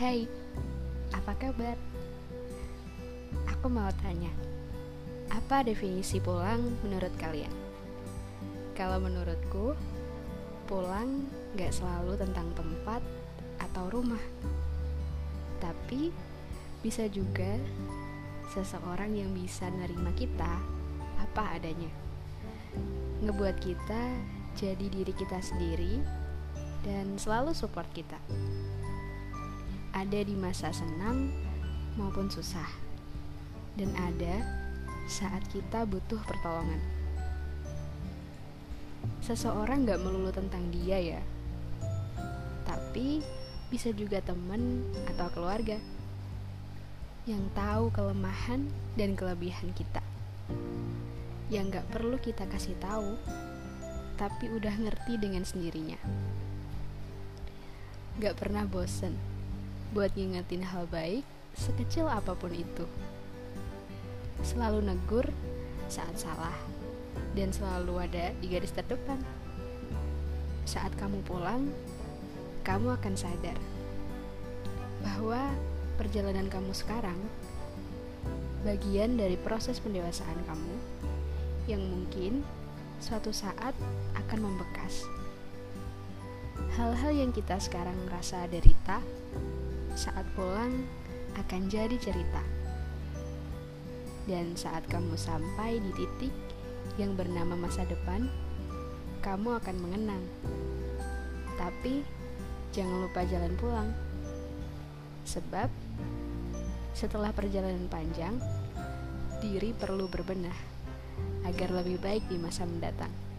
Hai, apa kabar? Aku mau tanya, apa definisi pulang menurut kalian? Kalau menurutku, pulang gak selalu tentang tempat atau rumah, tapi bisa juga seseorang yang bisa nerima kita apa adanya, ngebuat kita jadi diri kita sendiri dan selalu support kita. Ada di masa senang maupun susah, dan ada saat kita butuh pertolongan. Seseorang gak melulu tentang dia ya, tapi bisa juga teman atau keluarga yang tahu kelemahan dan kelebihan kita. Yang gak perlu kita kasih tahu, tapi udah ngerti dengan sendirinya. Gak pernah bosen buat ngingetin hal baik sekecil apa pun itu. Selalu negur saat salah dan selalu ada di garis terdepan. Saat kamu pulang, kamu akan sadar bahwa perjalanan kamu sekarang bagian dari proses pendewasaan kamu yang mungkin suatu saat akan membekas. Hal-hal yang kita sekarang merasa derita saat pulang akan jadi cerita. Dan saat kamu sampai di titik yang bernama masa depan, kamu akan mengenang. Tapi jangan lupa jalan pulang. Sebab setelah perjalanan panjang, diri perlu berbenah agar lebih baik di masa mendatang.